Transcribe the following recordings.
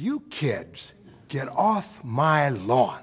You kids, get off my lawn.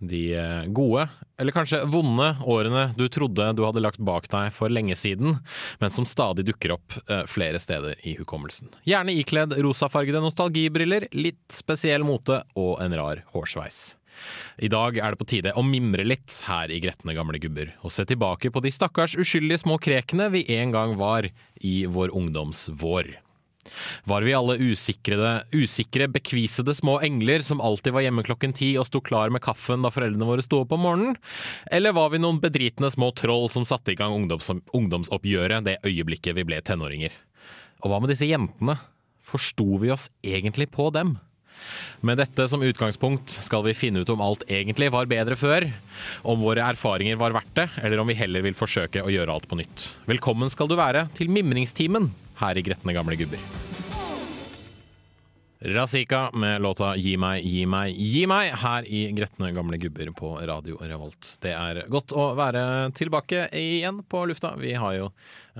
De eh, gode, eller kanskje vonde, årene du trodde du hadde lagt bak deg for lenge siden, men som stadig dukker opp eh, flere steder i hukommelsen. Gjerne ikledd rosafargede nostalgibriller, litt spesiell mote og en rar hårsveis. I dag er det på tide å mimre litt her i Gretne gamle gubber, og se tilbake på de stakkars uskyldige små krekene vi en gang var i vår ungdomsvår. Var vi alle usikrede, usikre, bekvisede små engler som alltid var hjemme klokken ti og sto klar med kaffen da foreldrene våre sto opp om morgenen? Eller var vi noen bedritne små troll som satte i gang ungdoms ungdomsoppgjøret det øyeblikket vi ble tenåringer? Og hva med disse jentene? Forsto vi oss egentlig på dem? Med dette som utgangspunkt skal vi finne ut om alt egentlig var bedre før, om våre erfaringer var verdt det, eller om vi heller vil forsøke å gjøre alt på nytt. Velkommen skal du være til mimringstimen her i Gretne gamle gubber. Razika med låta Gi meg, gi meg, gi meg her i Gretne gamle gubber på Radio Revolt. Det er godt å være tilbake igjen på lufta. Vi har jo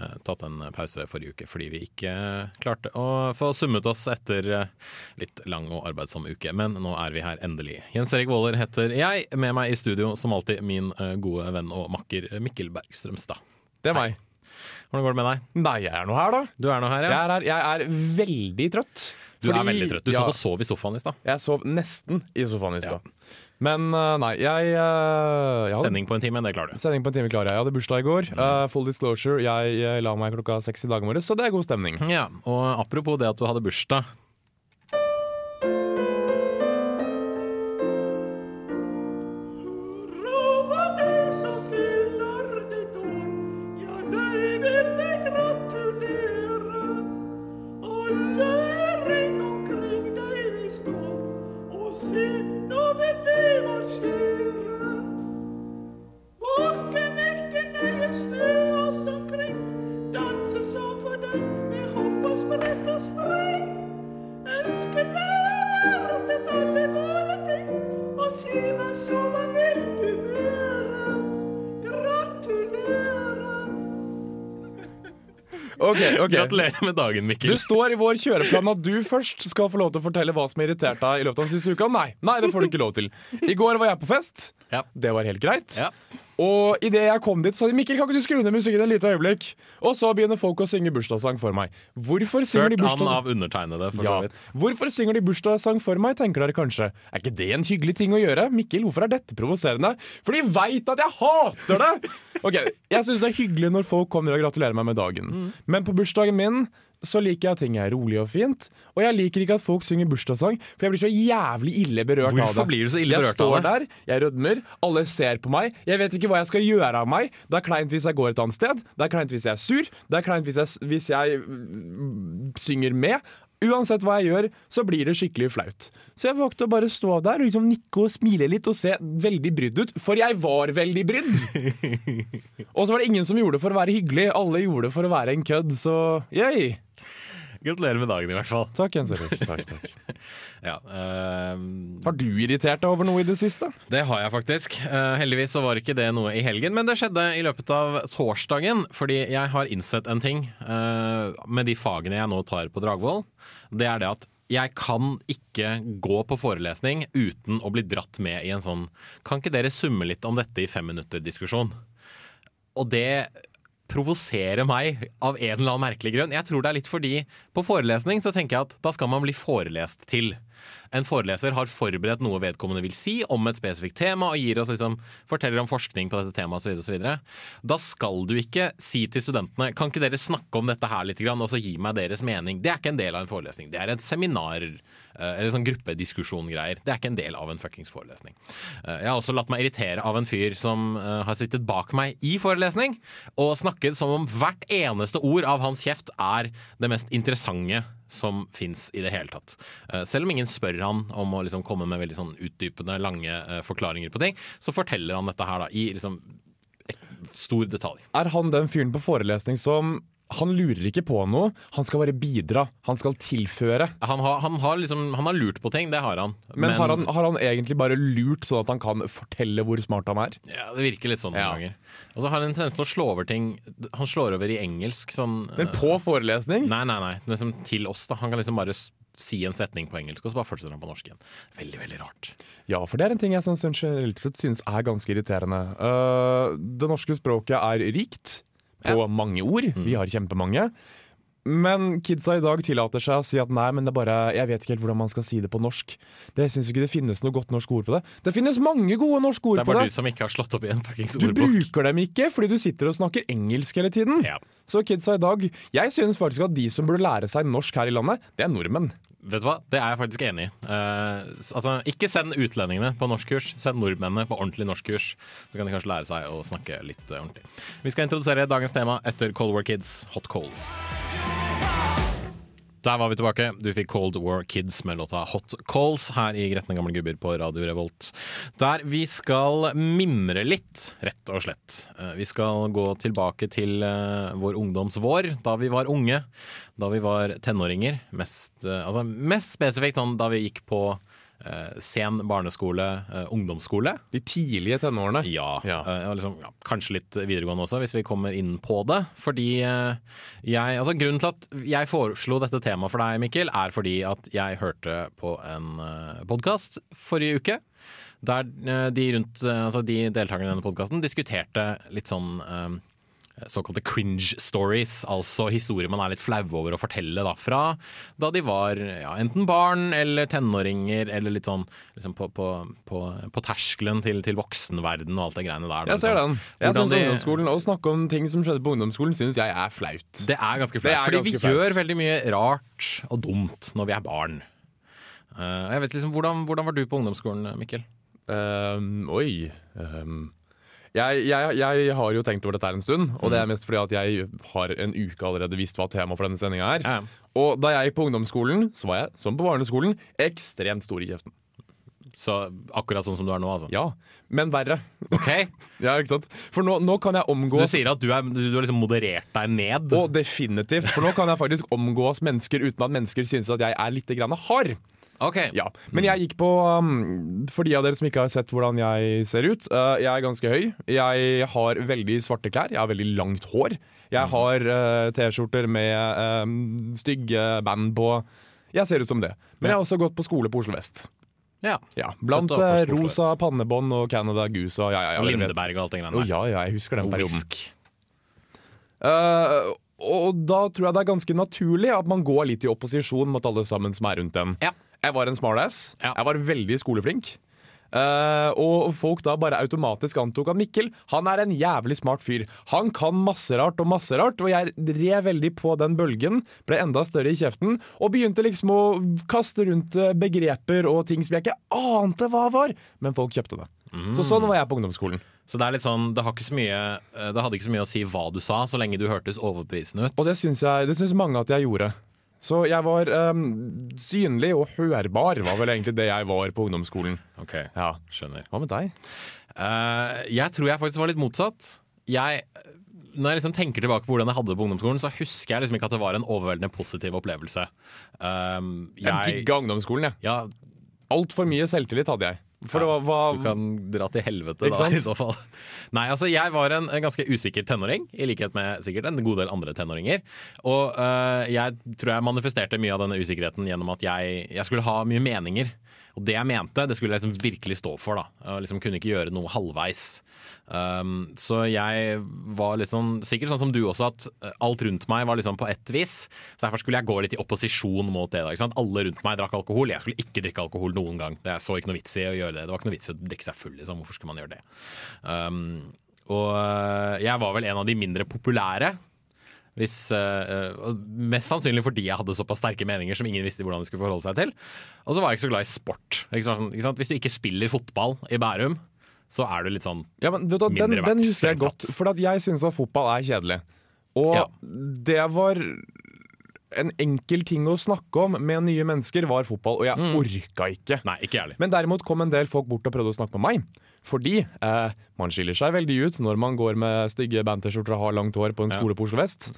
eh, tatt en pause forrige uke fordi vi ikke klarte å få summet oss etter eh, litt lang og arbeidsom uke. Men nå er vi her endelig. Jens Erik Våler heter jeg. Med meg i studio som alltid min eh, gode venn og makker Mikkel Bergstrømstad. Det er meg. Hvordan går det med deg? Nei, jeg er nå her, da. Du er nå her, Jeg ja? er, her. Jeg er veldig trøtt. Du er veldig trøtt. Du ja, satt og sov i sofaen i stad. Jeg sov nesten i sofaen i stad. Men uh, nei, jeg, uh, jeg hadde Sending på en time, det klarer du. Sending på en time klarer jeg. Jeg hadde bursdag i går. Uh, full disclosure, jeg, jeg la meg klokka seks i dag morges, så det er god stemning. Ja, og apropos det at du hadde bursdag. Gratulerer med dagen, Mikkel. Det står i vår kjøreplan at du først skal få lov til å fortelle hva som har irritert deg i løpet av den siste uka. Nei, nei, det får du ikke lov til. I går var jeg på fest. Ja. Det var helt greit. Ja. Og idet jeg kom dit, sa de Mikkel, kan ikke du skru ned musikken et lite øyeblikk? Og så begynner folk å synge bursdagssang for meg. Hvorfor synger Hørt de an bursdagssang? av undertegnede, for Ja. så vidt. Hvorfor synger de bursdagssang for meg, tenker dere kanskje. Er ikke det en hyggelig ting å gjøre? Mikkel, hvorfor er dette provoserende? For de veit at jeg hater det! Ok, Jeg syns det er hyggelig når folk kommer og gratulerer meg med dagen. Mm. Men på bursdagen min så liker jeg at ting er rolig og fint. Og jeg liker ikke at folk synger bursdagssang, for jeg blir så jævlig ille berørt av det. Hvorfor blir du så ille jeg berørt av står der, jeg rødmer, alle ser på meg. Jeg vet ikke hva jeg skal gjøre av meg. Det er kleint hvis jeg går et annet sted. Det er kleint hvis jeg er sur. Det er kleint hvis jeg, hvis jeg mm, synger med. Uansett hva jeg gjør, så blir det skikkelig flaut. Så jeg valgte å bare stå der og liksom nikke og smile litt og se veldig brydd ut. For jeg var veldig brydd! og så var det ingen som gjorde det for å være hyggelig. Alle gjorde det for å være en kødd, så yay! Gratulerer med dagen, i hvert fall. Takk, Jens Erik. Takk, takk. Ja, ehm, Har du irritert deg over noe i det siste? det har jeg faktisk. Uh, heldigvis så var ikke det noe i helgen, men det skjedde i løpet av torsdagen. Fordi jeg har innsett en ting uh, med de fagene jeg nå tar på Dragvoll. Det er det at jeg kan ikke gå på forelesning uten å bli dratt med i en sånn Kan ikke dere summe litt om dette i fem minutter-diskusjon? Og det provoserer meg av en eller annen merkelig grunn. Jeg tror det er litt fordi på forelesning så tenker jeg at da skal man bli forelest til. En foreleser har forberedt noe vedkommende vil si om et spesifikt tema, og gir oss liksom, forteller om forskning på dette temaet osv. Da skal du ikke si til studentene kan ikke dere snakke om dette her litt, og så gi meg deres mening. Det er ikke en del av en forelesning. Det er et seminar eller sånn gruppediskusjongreier. Det er ikke en del av en fuckings forelesning. Eh, Jeg har også latt meg irritere av en fyr som eh, har sittet bak meg i forelesning og snakket som om hvert eneste ord av hans kjeft er det mest interessante som fins i det hele tatt. Eh, selv om ingen spør han om å liksom komme med veldig sånn utdypende, lange eh, forklaringer på ting, så forteller han dette her da, i liksom stor detalj. Er han den fyren på forelesning som Han lurer ikke på noe, han skal bare bidra. Han skal tilføre. Han har, han, har liksom, han har lurt på ting, det har han. Men, har, han, har han egentlig bare lurt sånn at han kan fortelle hvor smart han er? Ja, Det virker litt sånn noen Ja. ganger. Og så har han en tendens til å slå over ting Han slår over i engelsk sånn Men eh, på forelesning? Nei, nei, nei. Liksom til oss, da. Han kan liksom bare si en setning på engelsk, og så bare fortsetter han på norsk igjen. Veldig, veldig rart. Ja, for det er en ting jeg sånn generelt sett synes er ganske irriterende. Uh, det norske språket er rikt på mange ord. Vi har kjempemange. Men kidsa i dag tillater seg å si at nei, men det er bare, jeg vet ikke helt hvordan man skal si det på norsk. Det syns ikke det finnes noe godt norsk ord på det. Det finnes mange gode norske ord Det er på bare det. du som ikke har slått opp i en fuckings Du bruker dem ikke fordi du sitter og snakker engelsk hele tiden. Ja. Så kidsa i dag Jeg synes faktisk at de som burde lære seg norsk her i landet, det er nordmenn. Vet du hva? Det er jeg faktisk enig i. Uh, altså, ikke send utlendingene på norskkurs, send nordmennene på ordentlig norskkurs. Så kan de kanskje lære seg å snakke litt eh, ordentlig. Vi skal introdusere dagens tema etter Cold War Kids, Hot Coals. Der var vi tilbake. Du fikk Cold War Kids med låta Hot Calls her i Gretne gamle gubber på Radio Revolt. Der vi skal mimre litt, rett og slett. Eh, Vi skal gå tilbake til eh, vår ungdomsvår, da vi var unge. Da vi var tenåringer. Mest, eh, altså mest spesifikt sånn da vi gikk på sen barneskole, eh, ungdomsskole. De tidlige tenårene. Ja, Ja. eh, liksom, ja, kanskje litt videregående også, hvis vi kommer inn på det. Fordi eh, jeg altså Grunnen til at jeg foreslo dette temaet for deg, Mikkel, er fordi at jeg hørte på en podkast forrige uke. Der eh, de, rundt, eh, altså de deltakerne i denne podkasten diskuterte litt sånn eh, såkalte cringe stories, altså historier man er litt flau over å fortelle da, fra da de var ja, enten barn eller tenåringer, eller litt sånn liksom på, på, på, på terskelen til, til voksenverden og alt det greiene der. da, Jeg ser liksom. den. Jeg synes de- ungdomsskolen, Å snakke om ting som skjedde på ungdomsskolen, syns jeg er flaut. Det er ganske flaut, er fordi vi flaut. gjør veldig mye rart og dumt når vi er barn. Uh, jeg vet liksom, hvordan, hvordan var du på ungdomsskolen, Mikkel? Um, oi Ehm, jeg, jeg, jeg har jo tenkt over dette her en stund, og det er mest fordi at jeg har en uke allerede visst hva temaet for denne sendinga er. Ja. Og da jeg gikk på ungdomsskolen, så var jeg, som på barneskolen, ekstremt stor i kjeften. Så akkurat sånn som du er nå, altså? Ja, men verre. Ok? Ja, ikke sant? For nå, nå kan jeg Så du sier at du, er, du har liksom moderert deg ned? Og definitivt, for nå kan jeg faktisk omgås mennesker uten at mennesker synes at jeg er litt grann hard. Ok. Ja, Men jeg gikk på um, For de av dere som ikke har sett hvordan jeg ser ut. uh, jeg er ganske høy. Jeg har veldig svarte klær. Jeg har veldig langt hår. Jeg har uh, T-skjorter med um, stygge band på. Jeg ser ut som det. Men jeg har også gått på skole på Oslo vest. Ja. Ja, Blant uh, rosa pannebånd og Canada Goose og ja, ja, ja. Lindeberg og alt det greiene der. ja, ja, jeg husker den perioden. Uh, og da tror jeg det er ganske naturlig at man går litt i opposisjon mot alle sammen som er rundt den. Ja. Jeg var en smartass. Ja. Jeg var veldig skoleflink. Uh, og folk da bare automatisk antok at Mikkel Han er en jævlig smart fyr. Han kan masse rart og masse rart. Og jeg red veldig på den bølgen, ble enda større i kjeften og begynte liksom å kaste rundt eh, begreper og ting som jeg ikke ante hva var. Men folk kjøpte det. Så sånn var jeg på ungdomsskolen. Så det er litt sånn, det, så mye, eh, det hadde ikke så mye å si hva du sa, så lenge du hørtes overbevisende ut. Og det syns, jeg, det syns mange at jeg gjorde. Så jeg var um, synlig og hørbar, var vel egentlig det jeg var på ungdomsskolen. Ok, Ja. skjønner. Hva med deg? Uh, jeg tror jeg faktisk var litt motsatt. Jeg, når jeg liksom tenker tilbake på hvordan jeg hadde det på ungdomsskolen, så husker jeg liksom ikke at det var en overveldende positiv opplevelse. Um, Jeg jeg, digga ungdomsskolen, jeg. ja, Altfor mye selvtillit hadde jeg. For var, var du kan dra til helvete da, i så fall. Nei, altså jeg var en, en ganske usikker tenåring, i likhet med sikkert en god del andre tenåringer. Og øh, jeg tror jeg manifesterte mye av denne usikkerheten gjennom at jeg, jeg skulle ha mye meninger. Og det jeg mente, det skulle jeg liksom virkelig stå for. da Jeg liksom kunne ikke gjøre noe halvveis. Um, så jeg var litt sånn, sikkert sånn som du også, at øh, alt rundt meg var liksom på ett vis. Så derfor skulle jeg gå litt i opposisjon mot det. da ikke sant? Alle rundt meg drakk alkohol. Jeg skulle ikke drikke alkohol noen gang. Det så ikke noe vits i å gjøre det. Det var ikke noe vits i å drikke seg full. liksom. Hvorfor skulle man gjøre det? Um, og øh, jeg var vel en av de mindre populære. Hvis, uh, mest sannsynlig fordi jeg hadde såpass sterke meninger som ingen visste hvordan de skulle forholde seg til. Og så var jeg ikke så glad i sport. Ikke sant? Ikke sant? Hvis du ikke spiller fotball i Bærum, så er du litt sånn ja, men, vet du, den, Mindre den verdt, husker jeg godt, for jeg syns at fotball er kjedelig. Og Ja. det var en enkel ting å snakke om med nye mennesker var fotball, og jeg orka ikke. Nei, ikke ærlig. Men derimot kom en del folk bort og prøvde å snakke med meg. Fordi eh, man skiller seg veldig ut når man går med stygge banterskjorter og har langt hår på en skole på Oslo vest.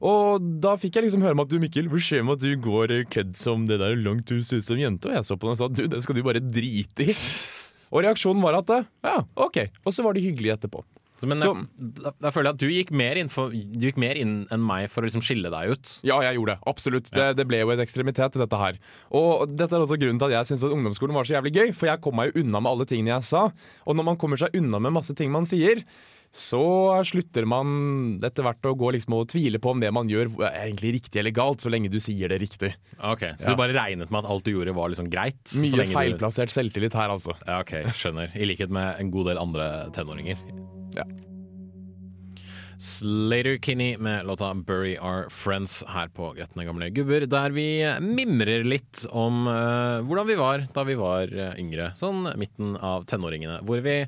Og da fikk jeg liksom høre om at du Mikkel, hvor skjer med at du går eh, kødd som det der langt du ser ut som jente? Og jeg så på den og sa du, det skal du bare drite i. Og reaksjonen var at eh, ja, OK. Og så var det hyggelig etterpå. Så, men jeg, da, da føler jeg at du gikk mer inn, for, du gikk mer inn enn meg for å liksom skille deg ut. Ja, jeg gjorde det. Absolutt. Det, det ble jo en ekstremitet i dette her. Og dette er også grunnen til at jeg syns ungdomsskolen var så jævlig gøy, for jeg kom meg jo unna med alle tingene jeg sa. Og når man kommer seg unna med masse ting man sier, så slutter man etter hvert å gå liksom og tvile på om det man gjør er egentlig riktig eller galt, så lenge du sier det riktig. Ok, Så Ja. du bare regnet med at alt du gjorde var liksom greit? Mye feilplassert du- selvtillit her, altså. Ja, ok, skjønner. I likhet med en god del andre tenåringer. Ja. Slater Kinney med låta 'Bury Our Friends' her på Gretne gamle gubber, der vi mimrer litt om uh, hvordan vi var da vi var eh, yngre, sånn midten av tenåringene, hvor vi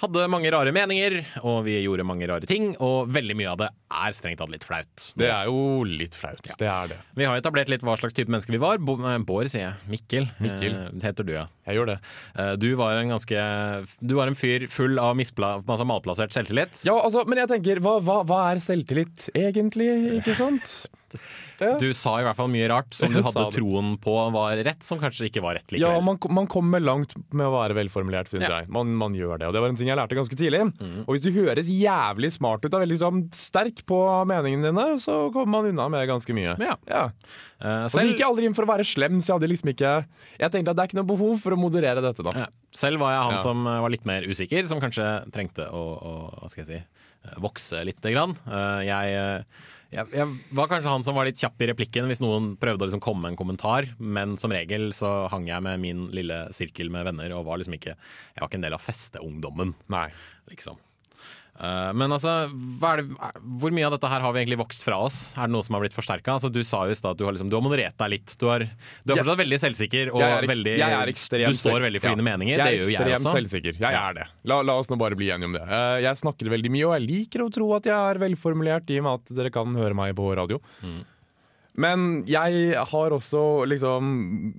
hadde mange rare meninger, og vi gjorde mange rare ting, og veldig mye av det er strengt tatt litt flaut. Det er jo litt flaut. Det er det. Vi har etablert litt hva slags type mennesker vi var. Bo, eh, Bård, sier jeg. Mikkel. Mikkel. Eh, heter du, ja. Jeg gjør det. Eh, Du var en ganske Du var en fyr full av altså malplassert selvtillit. Ja, altså, men jeg tenker, hva, hva, hva er selvtillit egentlig, ikke sant? Ja. Du sa i hvert fall mye rart som du hadde troen på var rett, som kanskje ikke var rett Ja, likevel. man, man kommer langt med å være velformulert, syns Ja. jeg. Man, man gjør det, og det var en ting jeg lærte ganske tidlig. Mm. Og hvis du høres jævlig smart ut og veldig liksom, sterk på meningene dine, så kommer man unna med ganske mye. Ja. Eh, Og så gikk jeg aldri inn for å være slem, så jeg hadde liksom ikke Jeg tenkte at det er ikke noe behov for å moderere dette, da. Ja. Selv var jeg han Ja. som eh, var litt mer usikker, som kanskje trengte å, å hva skal jeg si, eh, vokse lite grann. Jeg, jeg, jeg var kanskje han som var litt kjapp i replikken hvis noen prøvde å liksom komme med en kommentar, men som regel så hang jeg med min lille sirkel med venner og var liksom ikke Jeg var ikke en del av festeungdommen, Nei. liksom. Eh, Men altså, det, hvor mye av dette her har vi egentlig vokst fra oss? Er det noe som har blitt forsterka? Altså, du sa jo i stad at du har, liksom, du har moderert deg litt. Du, har, du er Jeg- fortsatt veldig selvsikker, og Jeg er, veldig, jeg du står veldig for Ja. dine meninger. Jeg Det er jeg ekstremt også. selvsikker. Jeg er det. La, la oss nå bare bli enige om det. Eh, Jeg snakker veldig mye, og jeg liker å tro at jeg er velformulert i og med at dere kan høre meg på radio. Mm. Men jeg har også liksom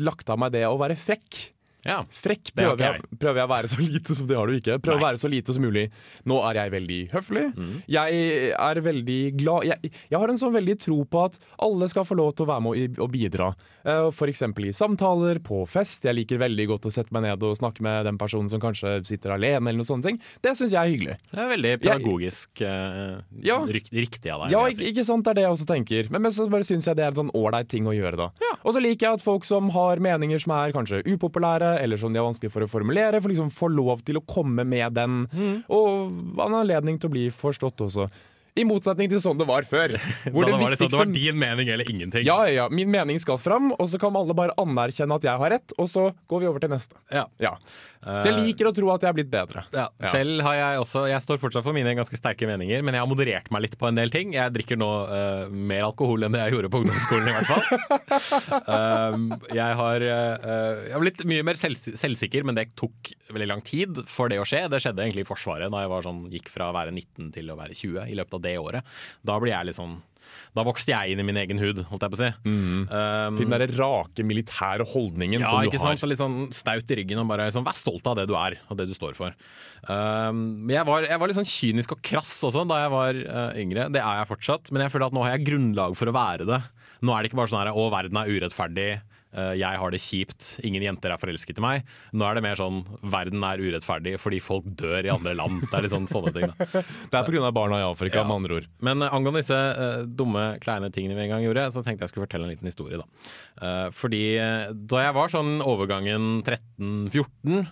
lagt av meg det å være frekk. Ja. Frekk prøver jeg, prøver jeg å være så lite som det har du ikke. Prøver å være så lite som mulig. Nå er jeg veldig høflig. Mm. Jeg er veldig glad jeg, jeg har en sånn veldig tro på at alle skal få lov til å være med og, bidra. Uh, For eksempel i samtaler, på fest. Jeg liker veldig godt å sette meg ned og snakke med den personen som kanskje sitter alene, eller noen sånne ting. Det syns jeg er hyggelig. Det er veldig pedagogisk uh, Ja. riktig av deg. Ja, ikke, ikke sant, det er det jeg også tenker. Men, men så bare syns jeg det er en sånn ålreit ting å gjøre, da. Og så liker jeg at folk som har meninger som er kanskje upopulære, eller som de har vanskelig for å formulere, får liksom få lov til å komme med den, Mm. og en anledning til å bli forstått også. I motsetning til sånn det var før. Hvor Da det var det, sånn, det var din mening eller ingenting. ja, ja, ja, min mening skal fram, og så kan alle bare anerkjenne at jeg har rett, og så går vi over til neste. Ja. Ja. Så jeg liker å tro at jeg er blitt bedre. Ja, Selv har jeg også Jeg står fortsatt for mine ganske sterke meninger, men jeg har moderert meg litt på en del ting. Jeg drikker nå uh, mer alkohol enn det jeg gjorde på ungdomsskolen, i hvert fall. uh, jeg, har, uh, jeg har blitt mye mer selv, selvsikker, men det tok veldig lang tid for det å skje. Det skjedde egentlig i Forsvaret, da jeg var sånn, gikk fra å være 19 til å være 20 i løpet av det året. Da blir jeg litt sånn Da vokste jeg inn i min egen hud, holdt jeg på å si. Um, Til den der rake militære holdningen ja, som du ikke har. sant? Og litt sånn staut i ryggen og bare sånn, vær stolt av det du er og det du står for. Um, men jeg var, jeg var litt sånn kynisk og krass også da jeg var uh, yngre. Det er jeg fortsatt, men jeg føler at nå har jeg grunnlag for å være det. Nå er det ikke bare sånn her å, verden er urettferdig. Eh, Jeg har det kjipt, ingen jenter er forelsket i meg. Nå er det mer sånn verden er urettferdig fordi folk dør i andre land. Det er litt sånn sånne ting. da Det er pga. barna i Afrika, Ja. med andre ord. men eh, angående disse uh, dumme, kleine tingene vi en gang gjorde, så tenkte jeg skulle fortelle en liten historie. Da. Uh, fordi da jeg var sånn overgangen 13-14,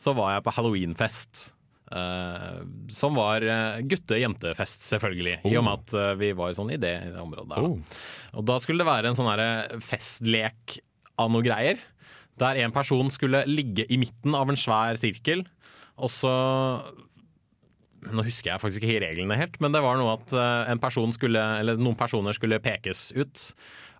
så var jeg på halloweenfest. Uh, som var gutte-jentefest, selvfølgelig. I og med at eh, vi var sånn i det, i det området der. Da. Og da skulle det være en sånn festlek av noe greier. Der en person skulle ligge i midten av en svær sirkel, og så nå husker jeg faktisk ikke reglene helt, men det var noe at eh, en person skulle, eller noen personer skulle pekes ut.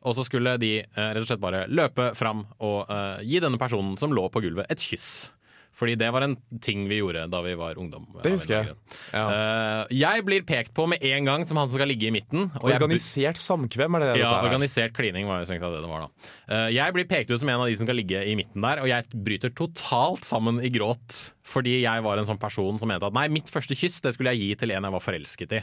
Og så skulle de eh, rett og slett bare løpe fram og uh, gi denne personen som lå på gulvet, et kyss. Fordi det var en ting vi gjorde da vi var ungdom. Det husker jeg. Ja. Uh, jeg blir pekt på med en gang som han som skal ligge i midten. Organisert samkvem, er det det ja, er? organisert klining var jo strengt tatt det det var da. Uh, jeg blir pekt ut som en av de som skal ligge i midten der, og jeg bryter totalt sammen i gråt. Fordi jeg var en sånn person som mente at nei, mitt første kyss det skulle jeg gi til en jeg var forelsket i.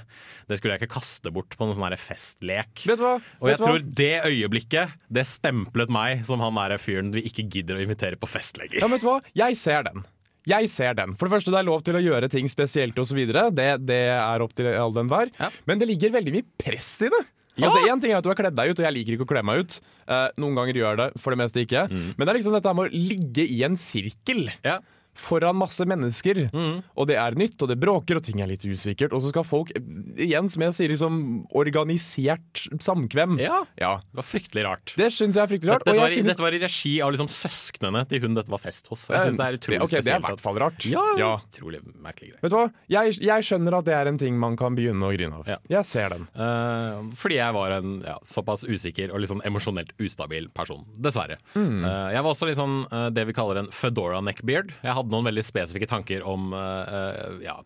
Det skulle jeg ikke kaste bort på noen sånn festlek. Vet du hva? Og jeg tror det øyeblikket Det stemplet meg som han der fyren vi ikke gidder å invitere på fest lenger. Ja, vet du hva? Jeg ser den. Jeg ser den. For det første, det er lov til å gjøre ting spesielt osv. Det, det er opp til all den hver. Ja. Men det ligger veldig mye press i det. Ja. Altså, en ting er at du har kledd deg ut, og jeg liker ikke å kle meg ut. Eh, noen ganger gjør jeg det, for det meste ikke. Men det er liksom dette med å ligge i en sirkel. Ja. Foran masse mennesker, og det er nytt, og det bråker, og ting er litt usikkert. Og så skal folk, igjen som jeg sier, liksom organisert samkvem. Ja. ja. Det var fryktelig rart. Det syns jeg er fryktelig rart. Dette, og var, synes, dette var i regi av liksom søsknene til hun dette var fest hos. Jeg synes det er utrolig spesielt, Det er i hvert fall rart. Ja, Ja. utrolig merkelig greie. Vet du hva? Jeg, jeg skjønner at det er en ting man kan begynne å grine av. Ja. Jeg ser den. Uh, fordi jeg var en ja, såpass usikker og litt sånn emosjonelt ustabil person. Dessverre. Mm. Uh, jeg var også litt sånn uh, det vi kaller en fedora neckbeard. Jeg hadde noen veldig spesifikke tanker om eh, eh, ja,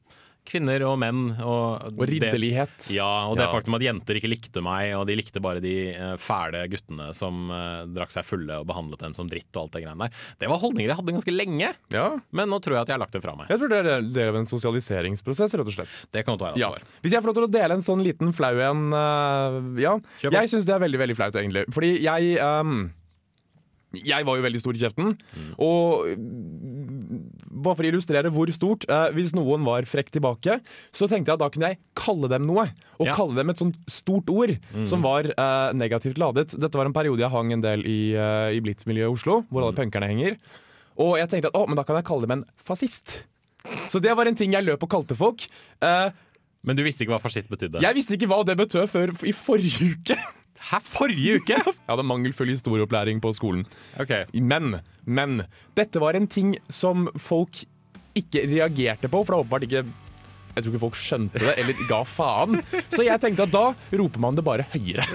kvinner og menn. Og, Og ridderlighet. Det, ja, og det Ja. faktum at jenter ikke likte meg, og de likte bare de eh, fæle guttene som uh, drakk seg fulle og behandlet dem som dritt og alt det greiene der. Det var holdninger jeg hadde ganske lenge, Ja. men nå tror jeg at jeg har lagt det fra meg. Jeg tror det er del av en sosialiseringsprosess, rett og slett. Det kan være Ja. Hvis jeg får lov til å dele en sånn liten flau en uh, Ja. Kjøper. Jeg syns det er veldig veldig flaut, egentlig. Fordi jeg um jeg var jo veldig stor i kjeften. Og øh, bare for å illustrere hvor stort eh, Hvis noen var frekk tilbake, så tenkte jeg at da kunne jeg kalle dem noe. Og Ja. kalle dem et sånt stort ord som var eh, negativt ladet. Dette var en periode jeg hang en del i, eh, i Blitz-miljøet i Oslo, hvor alle punkerne henger. Og jeg tenkte at å, men da kan jeg kalle dem en fascist. Så det var en ting jeg løp og kalte folk. Eh, Men du visste ikke hva fascist betydde? jeg visste ikke hva det betød før i forrige uke. Hæ, forrige uke?! Jeg hadde mangelfull historieopplæring på skolen. Okay. Men, men dette var en ting som folk ikke reagerte på, for det er åpenbart ikke jeg tror ikke folk skjønte det, eller ga faen. Så jeg tenkte at da roper man det bare høyere.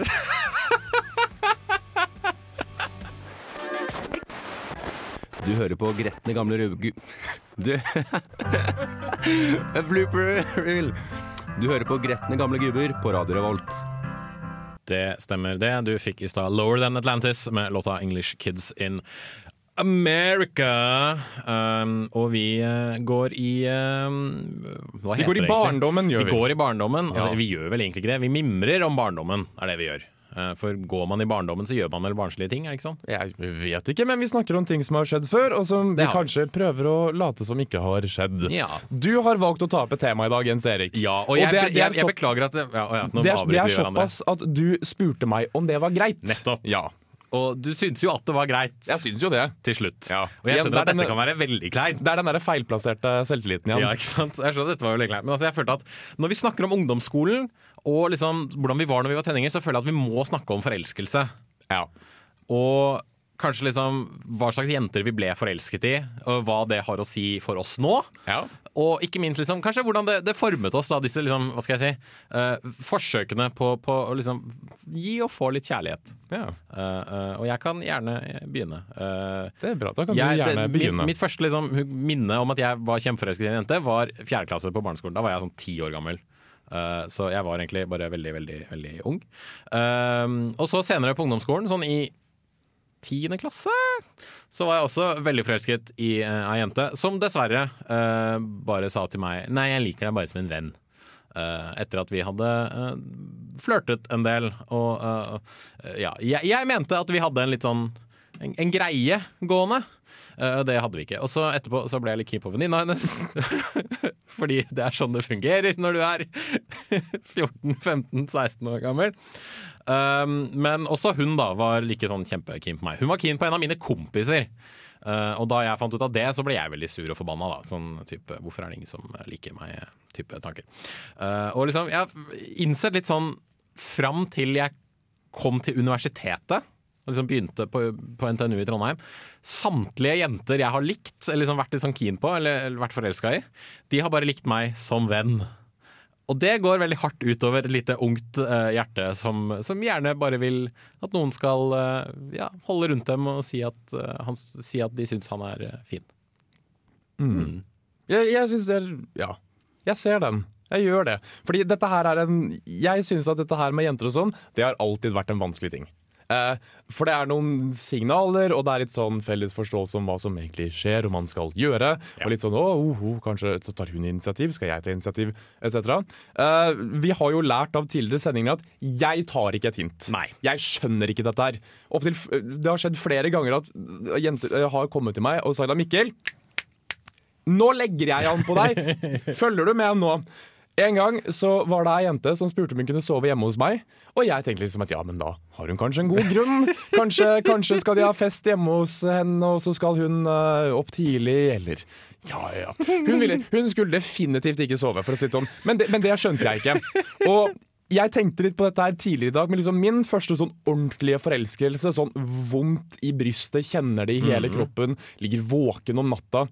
Du hører på gretne gamle rugu... Du A Blooper reel. Du hører på gretne gamle gubber på Radio Revolt. Det stemmer det. Du fikk i stad Lower Than Atlantis med låta English Kids in America. Um, og vi uh, går i um, Hva Vi går i barndommen, gjør vi. vi. går i barndommen. Altså, Ja. Vi gjør vel egentlig ikke det. Vi mimrer om barndommen, er det vi gjør. Eh, For går man i barndommen, så gjør man vel barnslige ting, er det ikke sånn? Jeg vet ikke, men vi snakker om ting som har skjedd før, og som vi kanskje prøver å late som ikke har skjedd. Ja. Du har valgt å ta opp et tema i dag, Jens Erik. Ja, og jeg, det er- det er jeg, jeg, beklager at det, ja, ja, Det er, det er såpass at du spurte meg om det var greit. Nettopp. Ja, Og du syntes jo at det var greit jeg syns jo det. til slutt. Ja. Og jeg skjønner det er at dette denne- kan være veldig kleint. Det er den der feilplasserte selvtilliten igjen. Ja, ikke sant? Jeg skjønner at dette var veldig kleint. Men altså, jeg følte at når vi snakker om ungdomsskolen og liksom hvordan vi var når vi var tenninger, så føler jeg at vi må snakke om forelskelse. Ja. Og kanskje liksom hva slags jenter vi ble forelsket i, og hva det har å si for oss nå. Ja. Og ikke minst liksom, kanskje hvordan det, det formet oss, da, disse liksom, hva skal jeg si, uh, forsøkene på, på å liksom gi og få litt kjærlighet. ja. Uh, uh, og jeg kan gjerne begynne. Det er bra. Da kan jeg, du gjerne det, begynne. Mitt, mitt første liksom, minne om at jeg var kjempeforelsket i en jente, var fjerde klasse på barneskolen. Da var jeg sånn ti år gammel. Eh, så jeg var egentlig bare veldig, veldig veldig ung. Eh, og så senere på ungdomsskolen, sånn i tiende klasse, så var jeg også veldig forelsket i uh, ei jente som dessverre eh, bare sa til meg Nei, jeg liker deg bare som en venn. Etter at vi hadde flørtet en del. Og ja, jeg, jeg mente at vi hadde en litt sånn en, en greie gående. Eh, det hadde vi ikke. Og så etterpå så ble jeg litt keen på venninna hennes. Fordi det er sånn det fungerer når du er 14-15-16 år gammel. Um, men også hun da var like sånn kjempekeen på meg. Hun var keen på en av mine kompiser. Uh, og da jeg fant ut av det, så ble jeg veldig sur og forbanna. Da. Sånn type 'hvorfor er det ingen som liker meg?' type tanker. Uh, og liksom, jeg har innsett litt sånn fram til jeg kom til universitetet, og liksom begynte på, på NTNU i Trondheim Samtlige jenter jeg har likt, eller liksom vært litt sånn keen på, eller, eller vært forelska i, de har bare likt meg som venn. Og det går veldig hardt utover et lite ungt uh, hjerte som, som gjerne bare vil at noen skal uh, ja, holde rundt dem og si at, uh, han, si at de syns han er fin. Jeg, jeg syns det er Ja. Jeg ser den. Jeg gjør det. Fordi dette her er en Jeg syns at dette her med jenter og sånn, det har alltid vært en vanskelig ting. Eh, for det er noen signaler, og det er litt sånn felles forståelse om hva som egentlig skjer og man skal gjøre. Og litt sånn å, oh, oh, kanskje tar hun initiativ, skal jeg ta initiativ, etc. Eh, vi har jo lært av tidligere sendinger at jeg tar ikke et hint. Nei. Jeg skjønner ikke dette her. Opptil, det har skjedd flere ganger at jenter eh, har kommet til meg og sagt Mikkel, nå legger jeg an på deg. Følger du med nå? En gang så var det ei jente som spurte om hun kunne sove hjemme hos meg. Og jeg tenkte liksom at ja, men da har hun kanskje en god grunn. Kanskje, kanskje skal de ha fest hjemme hos henne, og så skal hun uh, opp tidlig, eller Ja, ja. Hun, ville, hun skulle definitivt ikke sove, for å si det sånn. Men det, men det skjønte jeg ikke. Og jeg tenkte litt på dette her tidligere i dag, men liksom min første sånn ordentlige forelskelse, sånn vondt i brystet, kjenner det i hele kroppen, ligger våken om natta,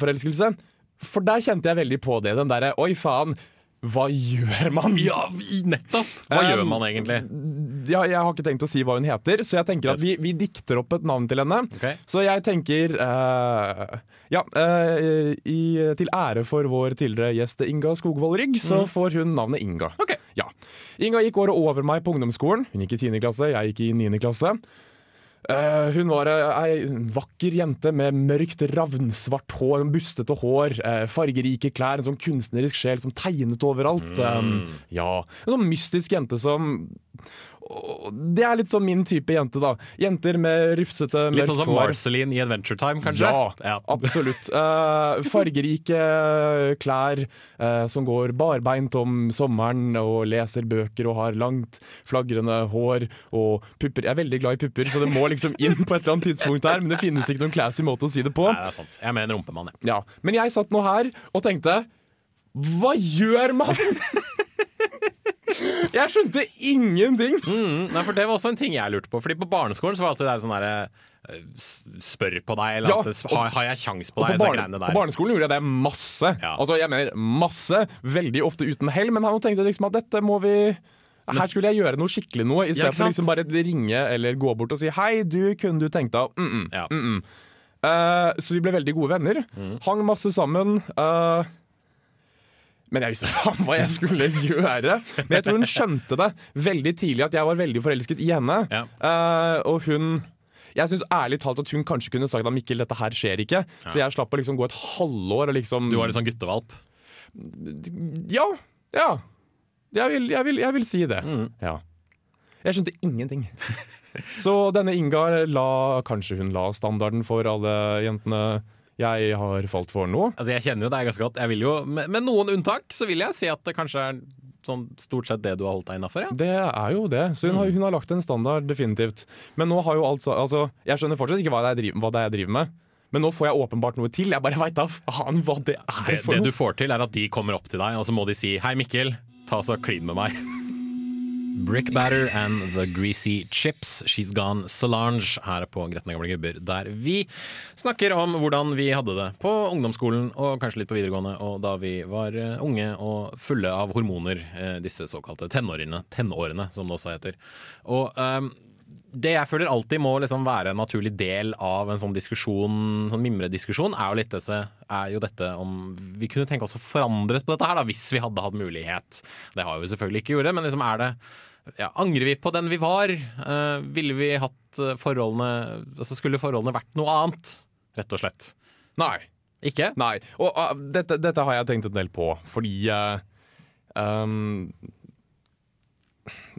forelskelse. For der kjente jeg veldig på det, den derre oi faen, hva gjør man? Ja, nettopp! Hva Um, gjør man egentlig? Ja, jeg har ikke tenkt å si hva hun heter, så jeg tenker at vi, vi dikter opp et navn til henne. Okay. Så jeg tenker uh, Ja, uh, i, til ære for vår tidligere gjest Inga Skogvold Rygg, så får hun navnet Inga. Okay. Ja. Inga gikk året over meg på ungdomsskolen. Hun gikk i 10. klasse, jeg gikk i 9. klasse. Eh, hun var ei vakker jente med mørkt, ravnsvart hår, bustete hår, uh, fargerike klær, en sånn kunstnerisk sjel som tegnet overalt. Um, ja, En sånn mystisk jente som Det er litt sånn min type jente, da. Jenter med rufsete, Litt sånn som hår. Marceline i Adventure Time, kanskje? Ja, absolutt. Uh, fargerike klær uh, som går barbeint om sommeren og leser bøker og har langt, flagrende hår og pupper. Jeg er veldig glad i pupper, så det må liksom inn på et eller annet tidspunkt her, men det finnes ikke noen classy måte å si det på. Nei, det er sant. Jeg er med en rumpemann, jeg. Ja. Men jeg satt nå her og tenkte Hva gjør man?! Jeg skjønte ingenting! Mm, nei, for Det var også en ting jeg lurte på. Fordi På barneskolen så var alltid det sånn derre eh, Spør på deg, eller Ja, at det, har, har jeg kjangs på deg? på, barne, på barneskolen gjorde jeg det masse. Ja. Altså, jeg mener masse, Veldig ofte uten hell, men han tenkte liksom at dette må vi her skulle jeg gjøre noe skikkelig noe, i Ja, liksom bare ringe eller gå bort og si 'hei, du, kunne du tenkt deg mm -mm, Ja. mm. Eh, Så vi ble veldig gode venner. Mm. Hang masse sammen. eh, men jeg visste faen hva jeg skulle gjøre. Men jeg tror hun skjønte det veldig tidlig at jeg var veldig forelsket i henne. Ja. Uh, og hun jeg syns ærlig talt at hun kanskje kunne sagt at Mikkel, dette her skjer ikke. Så jeg slapp å liksom gå et halvår og liksom Du var litt sånn guttevalp. Ja. Ja. Jeg vil, jeg vil, jeg vil si det. Mm. Ja. Jeg skjønte ingenting. Så denne Inga la Kanskje hun la standarden for alle jentene jeg har falt for nå. Altså, Jeg kjenner jo deg ganske godt. Jeg vil jo, med, med noen unntak så vil jeg si at det kanskje er sånn stort sett det du har holdt deg innafor. Ja. Det er jo det. Så hun har, hun har lagt en standard, definitivt. Men nå har jo alt Altså, jeg skjønner fortsatt ikke hva det er jeg driver, hva det er jeg driver med. Men nå får jeg åpenbart noe til. Jeg bare veit da faen hva det er Det, for det noe. du får til, er at de kommer opp til deg, og så må de si 'Hei, Mikkel, ta så klin med meg'. Brick Batter and The Greasy Chips, She's Gone Solange, her på Gretne gamle gubber, der vi snakker om hvordan vi hadde det på ungdomsskolen, og kanskje litt på videregående, og da vi var eh, unge og fulle av hormoner, eh, disse såkalte tenårene, tenårene, som det også heter. Og ehm, det jeg føler alltid må liksom være en naturlig del av en sånn diskusjon, sånn mimrediskusjon, er jo litt disse, er jo dette om vi kunne tenke oss å forandre på dette her, da, hvis vi hadde hatt mulighet. Det har vi selvfølgelig ikke gjort, men liksom er det ja, Angrer vi på den vi var? Uh, ville vi hatt eh, forholdene altså Skulle forholdene vært noe annet, rett og slett? Nei. Ikke? Nei. Og uh, dette, dette har jeg tenkt en del på, fordi uh, um,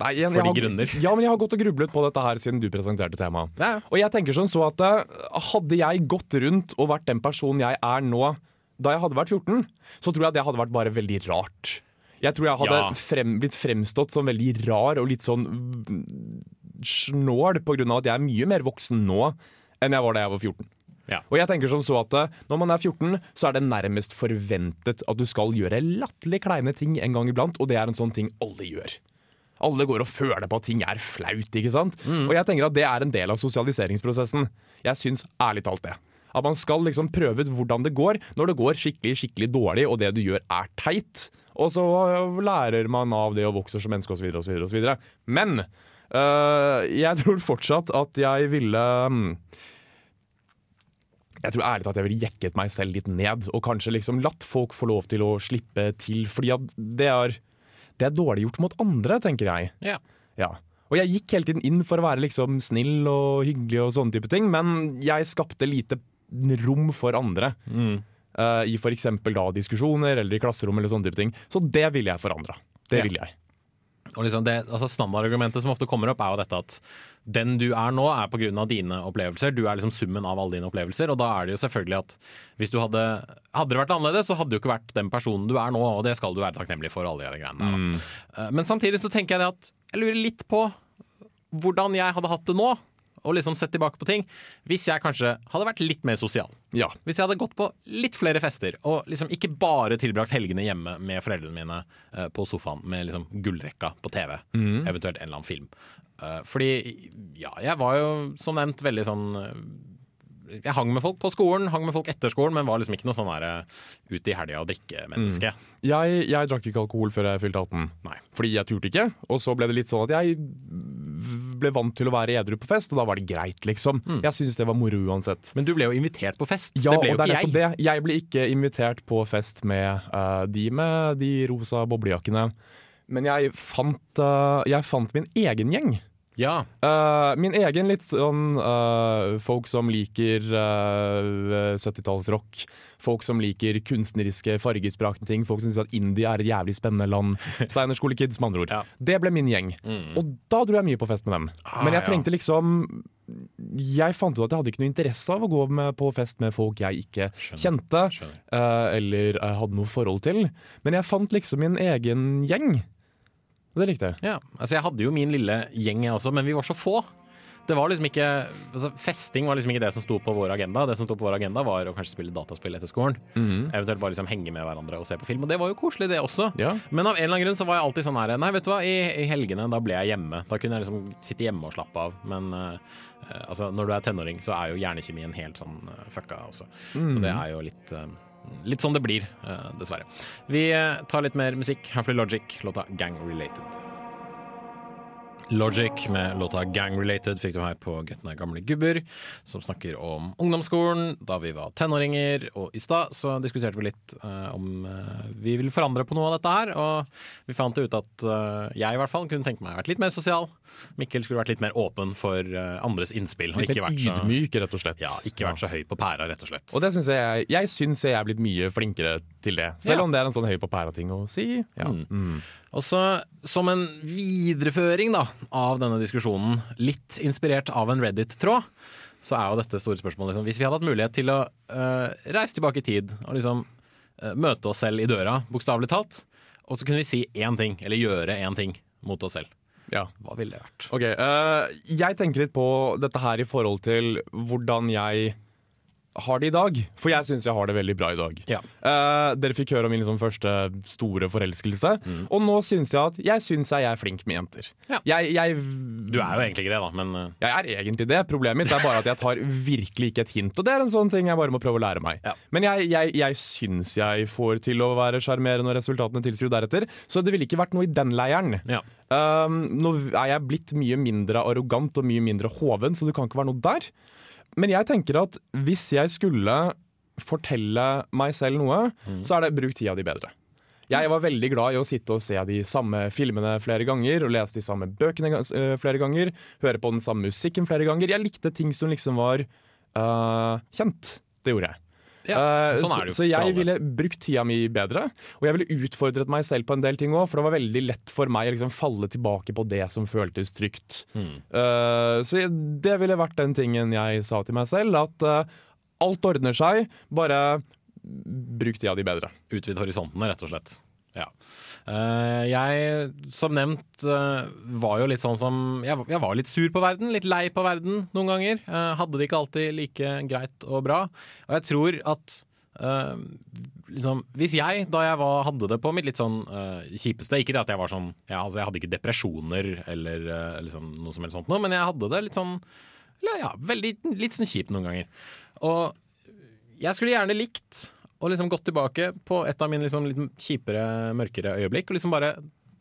Nei, igjen, Fordi jeg har, grunner. Ja, men jeg har gått og grublet på dette her siden du presenterte temaet. Ja. Og jeg tenker sånn så at eh, hadde jeg gått rundt og vært den personen jeg er nå da jeg hadde vært 14, så tror jeg det hadde vært bare veldig rart. Jeg tror jeg hadde Ja. frem, blitt fremstått som veldig rar og litt sånn snål av at jeg er mye mer voksen nå enn jeg var da jeg var 14. Ja. Og jeg tenker som så at eh, Når man er 14, så er det nærmest forventet at du skal gjøre latterlig kleine ting en gang iblant, og det er en sånn ting alle gjør. Alle går og føler på at ting er flaut. ikke sant? Og jeg tenker at det er en del av sosialiseringsprosessen. Jeg syns ærlig talt det. At man skal liksom prøve ut hvordan det går når det går skikkelig skikkelig dårlig, og det du gjør er teit. Og så øh, lærer man av det og vokser som menneske osv. osv. Men øh, jeg tror fortsatt at jeg ville mm, Jeg tror ærlig talt jeg ville jekket meg selv litt ned, og kanskje liksom latt folk få lov til å slippe til. Fordi at det er, det er dårlig gjort mot andre, tenker jeg. Ja. Ja. Og jeg gikk hele tiden inn for å være liksom snill og hyggelig og sånne type ting, men jeg skapte lite rom for andre. Eh, I for eksempel da diskusjoner eller i klasserom eller sånne type ting. Så det ville jeg forandra. Det Ja. ville jeg. Og liksom det, altså Standardargumentet som ofte kommer opp, er jo dette at den du er nå, er pga. dine opplevelser. Du er liksom summen av alle dine opplevelser. Og da er det jo selvfølgelig at hvis du hadde Hadde det vært annerledes, så hadde du ikke vært den personen du er nå, og det skal du være takknemlig for. alle de greiene der, da. Eh, Men samtidig så tenker jeg det at jeg lurer litt på hvordan jeg hadde hatt det nå, og liksom sett tilbake på ting, hvis jeg kanskje hadde vært litt mer sosial. Ja. Hvis jeg hadde gått på litt flere fester, og liksom ikke bare tilbrakt helgene hjemme med foreldrene mine uh, på sofaen med liksom gullrekka på TV, eventuelt en eller annen film. Uh, fordi, ja, jeg var jo som nevnt veldig sånn eh, Jeg hang med folk på skolen, hang med folk etter skolen, men var liksom ikke noe sånn der ute i helga og drikke-menneske. Jeg, jeg drakk ikke alkohol før jeg fylte 18. Nei. Fordi jeg turte ikke. Og så ble det litt sånn at jeg ble vant til å være edru på fest, og da var det greit, liksom. Jeg syns det var moro uansett. Men du ble jo invitert på fest. Ja, det ble jo det er ikke jeg. det. Jeg ble ikke invitert på fest med uh, de med de rosa boblejakkene. Men jeg fant, uh, jeg fant min egen gjeng. Ja. Uh, min egen litt sånn uh, folk som liker uh, 70-tallsrock. Folk som liker kunstneriske, fargesprakte ting. Folk som syns at India er et jævlig spennende land. Steinerskolekids, med andre ord. Ja. Mm. Det ble min gjeng. Og da dro jeg mye på fest med dem. Men jeg ja. trengte liksom Jeg fant ut at jeg hadde ikke noe interesse av å gå med på fest med folk jeg ikke kjente. Skjønner. eh, eller eh, hadde noe forhold til. Men jeg fant liksom min egen gjeng. Og det likte jeg. Ja, altså Jeg hadde jo min lille gjeng, jeg også, men vi var så få. Det var liksom ikke, altså Festing var liksom ikke det som sto på vår agenda. Det som sto på vår agenda var å kanskje spille dataspill etter skolen. Eventuelt bare liksom henge med hverandre og se på film. Og det var jo koselig, det også. Ja. Men av en eller annen grunn så var jeg alltid sånn her Nei, vet du hva, i, i helgene da ble jeg hjemme. Da kunne jeg liksom sitte hjemme og slappe av. Men eh, altså, når du er tenåring, så er jo hjernekjemien helt sånn uh, fucka også. Så det er jo litt eh, Litt sånn det blir, eh, dessverre. Vi eh, tar litt mer musikk. Humphrey Logic, låta 'Gang Related'. Logic med låta 'Gang Related' fikk du her på Gettene gamle gubber, som snakker om ungdomsskolen da vi var tenåringer. Og i stad så diskuterte vi litt uh, om uh, vi ville forandre på noe av dette her. Og vi fant ut at uh, jeg i hvert fall kunne tenke meg å vært litt mer sosial. Mikkel skulle vært litt mer åpen for andres innspill. Litt ikke mer ydmyk, rett og slett. ja, ikke vært så høy på pæra, rett og slett. Og det synes jeg, jeg syns jeg er blitt mye flinkere til det. Selv Ja. om det er en sånn høy på pæra-ting å si. Ja. Mm. Og så som en videreføring da, av denne diskusjonen, litt inspirert av en Reddit-tråd, så er jo dette store spørsmålet liksom, Hvis vi hadde hatt mulighet til å uh, reise tilbake i tid og liksom uh, møte oss selv i døra, bokstavelig talt, og så kunne vi si én ting, eller gjøre én ting mot oss selv, Ja. hva ville det vært? Ok, uh, Jeg tenker litt på dette her i forhold til hvordan jeg har det i dag. For jeg syns jeg har det veldig bra i dag. Ja. Uh, dere fikk høre om min liksom første store forelskelse. Og nå syns jeg at jeg syns jeg er flink med jenter. Ja. Jeg, jeg, Du er jo egentlig ikke det, da, men uh... jeg er egentlig det. Problemet mitt er bare at jeg tar virkelig ikke et hint. Og det er en sånn ting jeg bare må prøve å lære meg. Ja. Men jeg, jeg, jeg syns jeg får til å være sjarmerende, og resultatene tilsier deretter. Så det ville ikke vært noe i den leiren. ja. Um, nå er jeg blitt mye mindre arrogant og mye mindre hoven, så det kan ikke være noe der. Men jeg tenker at hvis jeg skulle fortelle meg selv noe, så er det bruk tida di bedre. Jeg var veldig glad i å sitte og se de samme filmene flere ganger og lese de samme bøkene øh, flere ganger. Høre på den samme musikken flere ganger. Jeg likte ting som liksom var uh, kjent. Det gjorde jeg. Ja, Eh, sånn så- er det jo så så jeg ville brukt tida mi bedre, og jeg ville utfordret meg selv på en del ting òg, for det var veldig lett for meg å liksom falle tilbake på det som føltes trygt. Mm. Uh, så jeg, det ville vært den tingen jeg sa til meg selv, at uh, alt ordner seg, bare bruk tida di bedre. Utvid horisontene, rett og slett. Ja. Eh, jeg, som nevnt, eh, var jo litt sånn som jeg, jeg var litt sur på verden, litt lei på verden noen ganger. Eh, hadde det ikke alltid like greit og bra. Og jeg tror at liksom, Hvis jeg, da jeg var, hadde det på mitt litt sånn kjipeste Ikke det at jeg var sånn ja, altså Jeg hadde ikke depresjoner eller liksom, noe som helst sånt, noe, men jeg hadde det litt sånn ja, veldig, litt sånn kjipt noen ganger. Og jeg skulle gjerne likt og liksom gått tilbake på et av mine liksom litt kjipere, mørkere øyeblikk og liksom bare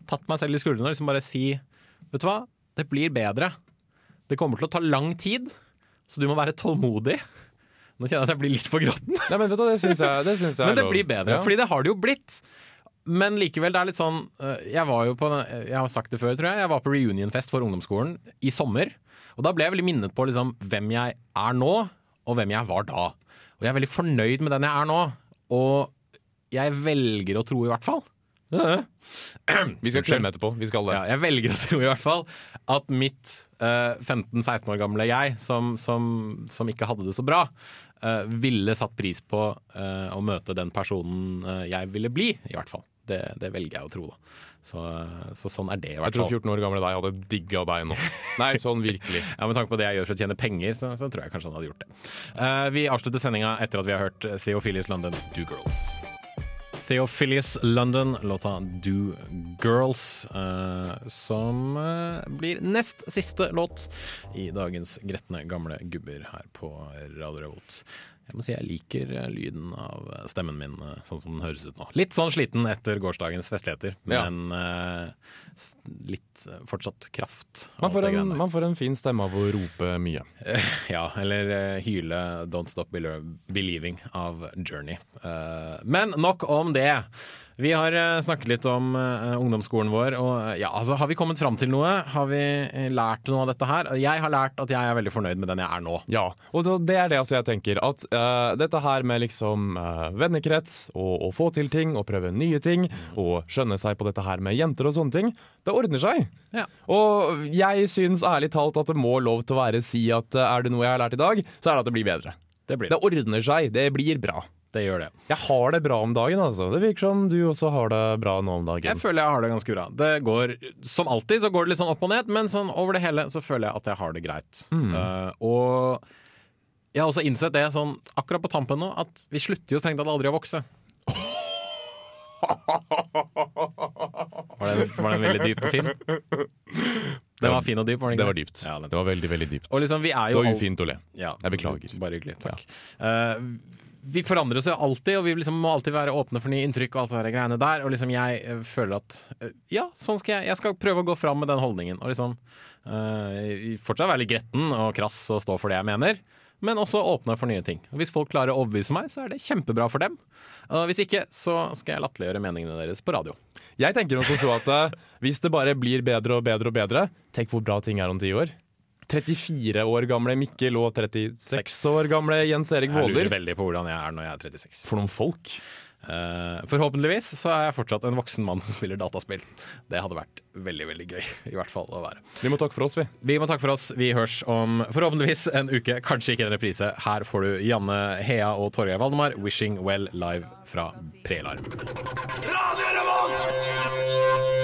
tatt meg selv i skuldrene og liksom bare si Vet du hva, det blir bedre. Det kommer til å ta lang tid, så du må være tålmodig. Nå kjenner jeg at jeg blir litt på gråten. Nei, men vet du, det syns jeg, det syns jeg Men det lov. blir bedre, Ja. fordi det har det jo blitt. Men likevel, det er litt sånn øh, Jeg var jo på Jeg har sagt det før, tror jeg. Jeg var på reunionfest for ungdomsskolen i sommer. Og da ble jeg veldig minnet på liksom hvem jeg er nå, og hvem jeg var da. Og jeg er veldig fornøyd med den jeg er nå. Og jeg velger å tro, i hvert fall Vi skal klemme etterpå. Vi skal det. ja, jeg velger å tro i hvert fall at mitt eh, 15-16 år gamle jeg, som, som, som ikke hadde det så bra, eh, ville satt pris på eh, å møte den personen eh, jeg ville bli, i hvert fall. Det, det velger jeg å tro, da. Så, eh, så sånn er det, i Jeg tror 14 år gamle deg hadde digga deg nå. Nei, sånn virkelig. Ja, Med tanke på det jeg gjør for å tjene penger, så, så tror jeg kanskje han hadde gjort det. Uh, vi avslutter sendinga etter at vi har hørt Theophilus London, Do Girls. Theophilus London, låta Do Girls, uh, som uh, blir nest siste låt i dagens gretne gamle gubber her på Radio Revolt. Jeg må si jeg liker eh, lyden av stemmen min eh, sånn som den høres ut nå. Litt sånn sliten etter gårsdagens festligheter, men ja. uh, litt eh, fortsatt kraft. Man får, en, man får en fin stemme av å rope mye. Ja, eller uh, hyle 'Don't Stop Believing' av Journey. Eh, men nok om det. Vi har eh, snakket litt om eh, ungdomsskolen vår, og eh, ja, altså, har vi kommet fram til noe? Har vi lært noe av dette her? Jeg har lært at jeg er veldig fornøyd med den jeg er nå. Ja, og det- det er det altså jeg tenker. At uh, dette her med liksom uh, vennekrets, og å få til ting, og prøve nye ting, og skjønne seg på dette her med jenter og sånne ting, det ordner seg. Ja. Og jeg syns ærlig talt at det må lov til å være si at uh, er det noe jeg har lært i dag, så er det at det blir bedre. Det blir Det det. ordner seg. Det blir bra. Det gjør det. Jeg har det bra om dagen, altså. Det virker som du også har det bra nå om dagen. Jeg føler jeg har det ganske bra. Det går, Som alltid så går det litt sånn opp og ned, men sånn over det hele så føler jeg at jeg har det greit. Eh, og jeg har også innsett det sånn akkurat på tampen nå, at vi slutter jo strengt tatt aldri å vokse. Var den, var den veldig dyp og fin? Den var fin og dyp, var den ikke? Det var dypt. Ja, det var veldig, veldig dypt. og liksom, vi er Det var ufint å le. Ja, Jeg beklager. Bare hyggelig. Takk. Eh, vi forandrer oss jo alltid, og vi liksom må alltid være åpne for nye inntrykk. Og alt det greiene der Og liksom jeg eh, føler at eh, ja, sånn skal jeg Jeg skal prøve å gå fram med den holdningen. Og liksom uh, fortsatt være litt gretten og krass og stå for det jeg mener. Men også åpne for nye ting. Og Hvis folk klarer å overbevise meg, så er det kjempebra for dem. Og hvis ikke, så skal jeg latterliggjøre meningene deres på radio. Jeg tenker som så at uh, hvis det bare blir bedre og bedre og bedre Tenk hvor bra ting er om ti år. 34 år gamle Mikkel og 36 Seks. år gamle Jens Erik Våler Jeg lurer Våler. veldig på hvordan jeg er når jeg er 36. For noen folk! Eh, forhåpentligvis så er jeg fortsatt en voksen mann som spiller dataspill. Det hadde vært veldig veldig gøy. I hvert fall å være. Vi må takke for oss, vi. Vi må takke for oss. Vi høres om forhåpentligvis en uke, kanskje ikke en reprise. Her får du Janne Hea og Torgeir Valdemar, 'Wishing Well' live fra Prelarm. Radio Revolt!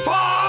Faen!